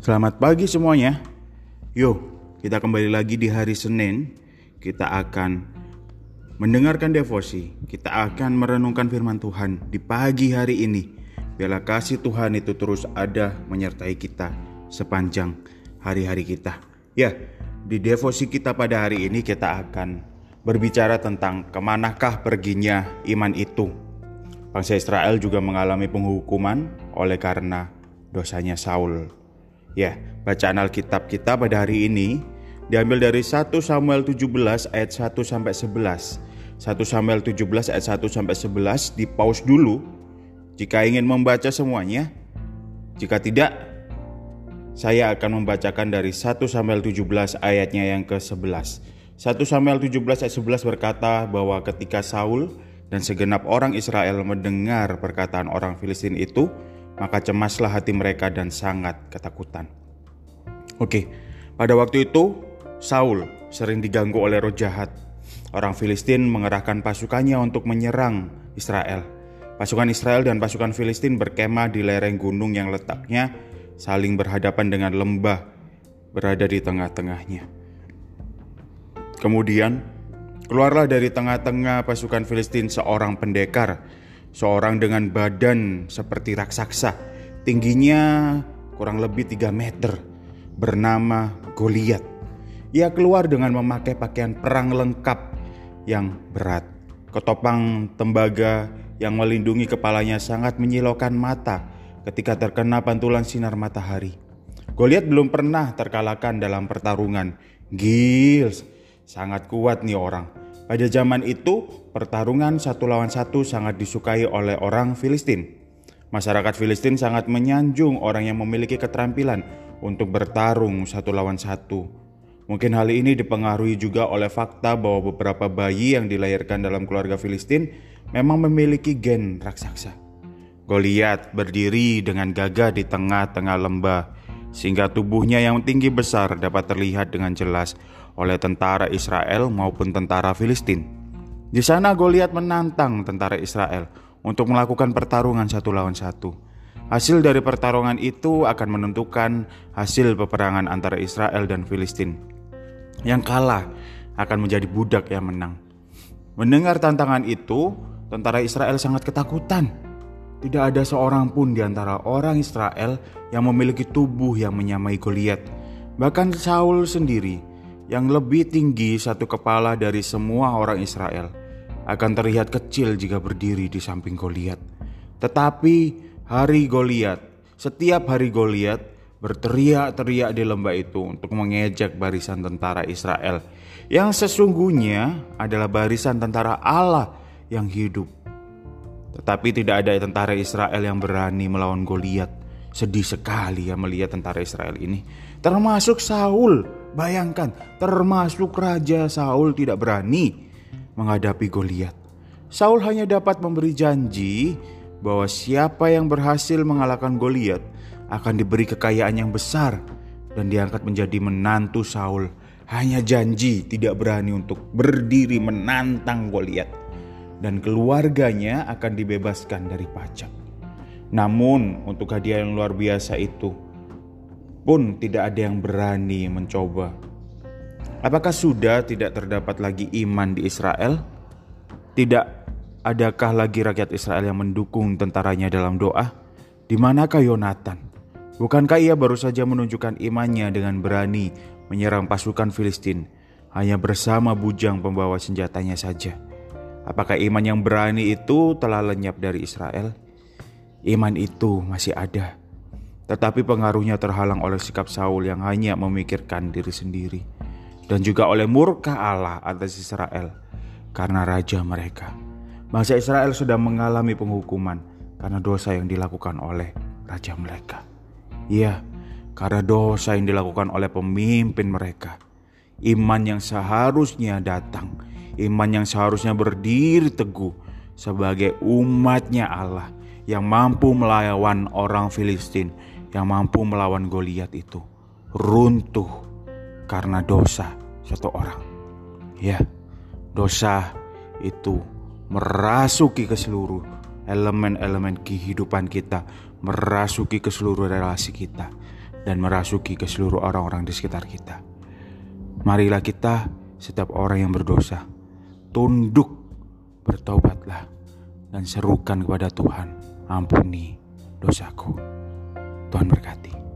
Selamat pagi semuanya. Yuk, kita kembali lagi di hari Senin. Kita akan mendengarkan devosi. Kita akan merenungkan firman Tuhan di pagi hari ini. Biarlah kasih Tuhan itu terus ada menyertai kita sepanjang hari-hari kita. Ya, di devosi kita pada hari ini kita akan berbicara tentang ke manakah perginya iman itu. Bangsa Israel juga mengalami penghukuman oleh karena dosanya Saul. Ya, bacaan Alkitab kita pada hari ini diambil dari 1 Samuel 17 ayat 1 sampai 11. 1 Samuel 17 ayat 1 sampai 11 di pause dulu jika ingin membaca semuanya. Jika tidak, saya akan membacakan dari 1 Samuel 17 ayatnya yang ke-11. 1 Samuel 17 ayat 11 berkata bahwa ketika Saul dan segenap orang Israel mendengar perkataan orang Filistin itu, maka cemaslah hati mereka dan sangat ketakutan. Oke, pada waktu itu Saul sering diganggu oleh roh jahat. Orang Filistin mengerahkan pasukannya untuk menyerang Israel. Pasukan Israel dan pasukan Filistin berkemah di lereng gunung yang letaknya saling berhadapan dengan lembah berada di tengah-tengahnya. Kemudian keluarlah dari tengah-tengah pasukan Filistin seorang pendekar seorang dengan badan seperti raksasa, tingginya kurang lebih 3 meter, bernama Goliat. Ia keluar dengan memakai pakaian perang lengkap yang berat. Ketopang tembaga yang melindungi kepalanya sangat menyilaukan mata ketika terkena pantulan sinar matahari. Goliat belum pernah terkalahkan dalam pertarungan. Gils, sangat kuat nih orang. Pada zaman itu, pertarungan satu lawan satu sangat disukai oleh orang Filistin. Masyarakat Filistin sangat menyanjung orang yang memiliki keterampilan untuk bertarung satu lawan satu. Mungkin hal ini dipengaruhi juga oleh fakta bahwa beberapa bayi yang dilahirkan dalam keluarga Filistin memang memiliki gen raksasa. Goliat berdiri dengan gagah di tengah-tengah lembah, sehingga tubuhnya yang tinggi besar dapat terlihat dengan jelas oleh tentara Israel maupun tentara Filistin. Di sana Goliat menantang tentara Israel untuk melakukan pertarungan satu lawan satu. Hasil dari pertarungan itu akan menentukan hasil peperangan antara Israel dan Filistin. Yang kalah akan menjadi budak yang menang. Mendengar tantangan itu, tentara Israel sangat ketakutan. Tidak ada seorang pun di antara orang Israel yang memiliki tubuh yang menyamai Goliat. Bahkan Saul sendiri yang lebih tinggi satu kepala dari semua orang Israel akan terlihat kecil jika berdiri di samping Goliat. Tetapi hari Goliat, setiap hari Goliat berteriak-teriak di lembah itu untuk mengejek barisan tentara Israel yang sesungguhnya adalah barisan tentara Allah yang hidup. Tetapi tidak ada tentara Israel yang berani melawan Goliat. Sedih sekali ya melihat tentara Israel ini, termasuk Saul Bayangkan, termasuk Raja Saul tidak berani menghadapi Goliat. Saul hanya dapat memberi janji bahwa siapa yang berhasil mengalahkan Goliat akan diberi kekayaan yang besar dan diangkat menjadi menantu Saul. Hanya janji tidak berani untuk berdiri menantang Goliat dan keluarganya akan dibebaskan dari pajak. Namun untuk hadiah yang luar biasa itu, pun tidak ada yang berani mencoba. Apakah sudah tidak terdapat lagi iman di Israel? Tidak adakah lagi rakyat Israel yang mendukung tentaranya dalam doa? Di manakah Yonatan? Bukankah ia baru saja menunjukkan imannya dengan berani menyerang pasukan Filistin hanya bersama bujang pembawa senjatanya saja? Apakah iman yang berani itu telah lenyap dari Israel? Iman itu masih ada tetapi pengaruhnya terhalang oleh sikap Saul yang hanya memikirkan diri sendiri dan juga oleh murka Allah atas Israel karena raja mereka. Bangsa Israel sudah mengalami penghukuman karena dosa yang dilakukan oleh raja mereka. Iya, karena dosa yang dilakukan oleh pemimpin mereka. Iman yang seharusnya datang, iman yang seharusnya berdiri teguh sebagai umatnya Allah yang mampu melawan orang Filistin yang mampu melawan Goliat itu runtuh karena dosa satu orang. Ya, dosa itu merasuki ke seluruh elemen-elemen kehidupan kita, merasuki ke seluruh relasi kita. dan merasuki ke seluruh orang-orang di sekitar kita. Marilah kita, setiap orang yang berdosa, tunduk, bertobatlah, dan serukan kepada Tuhan, ampuni dosaku. Tuhan berkati.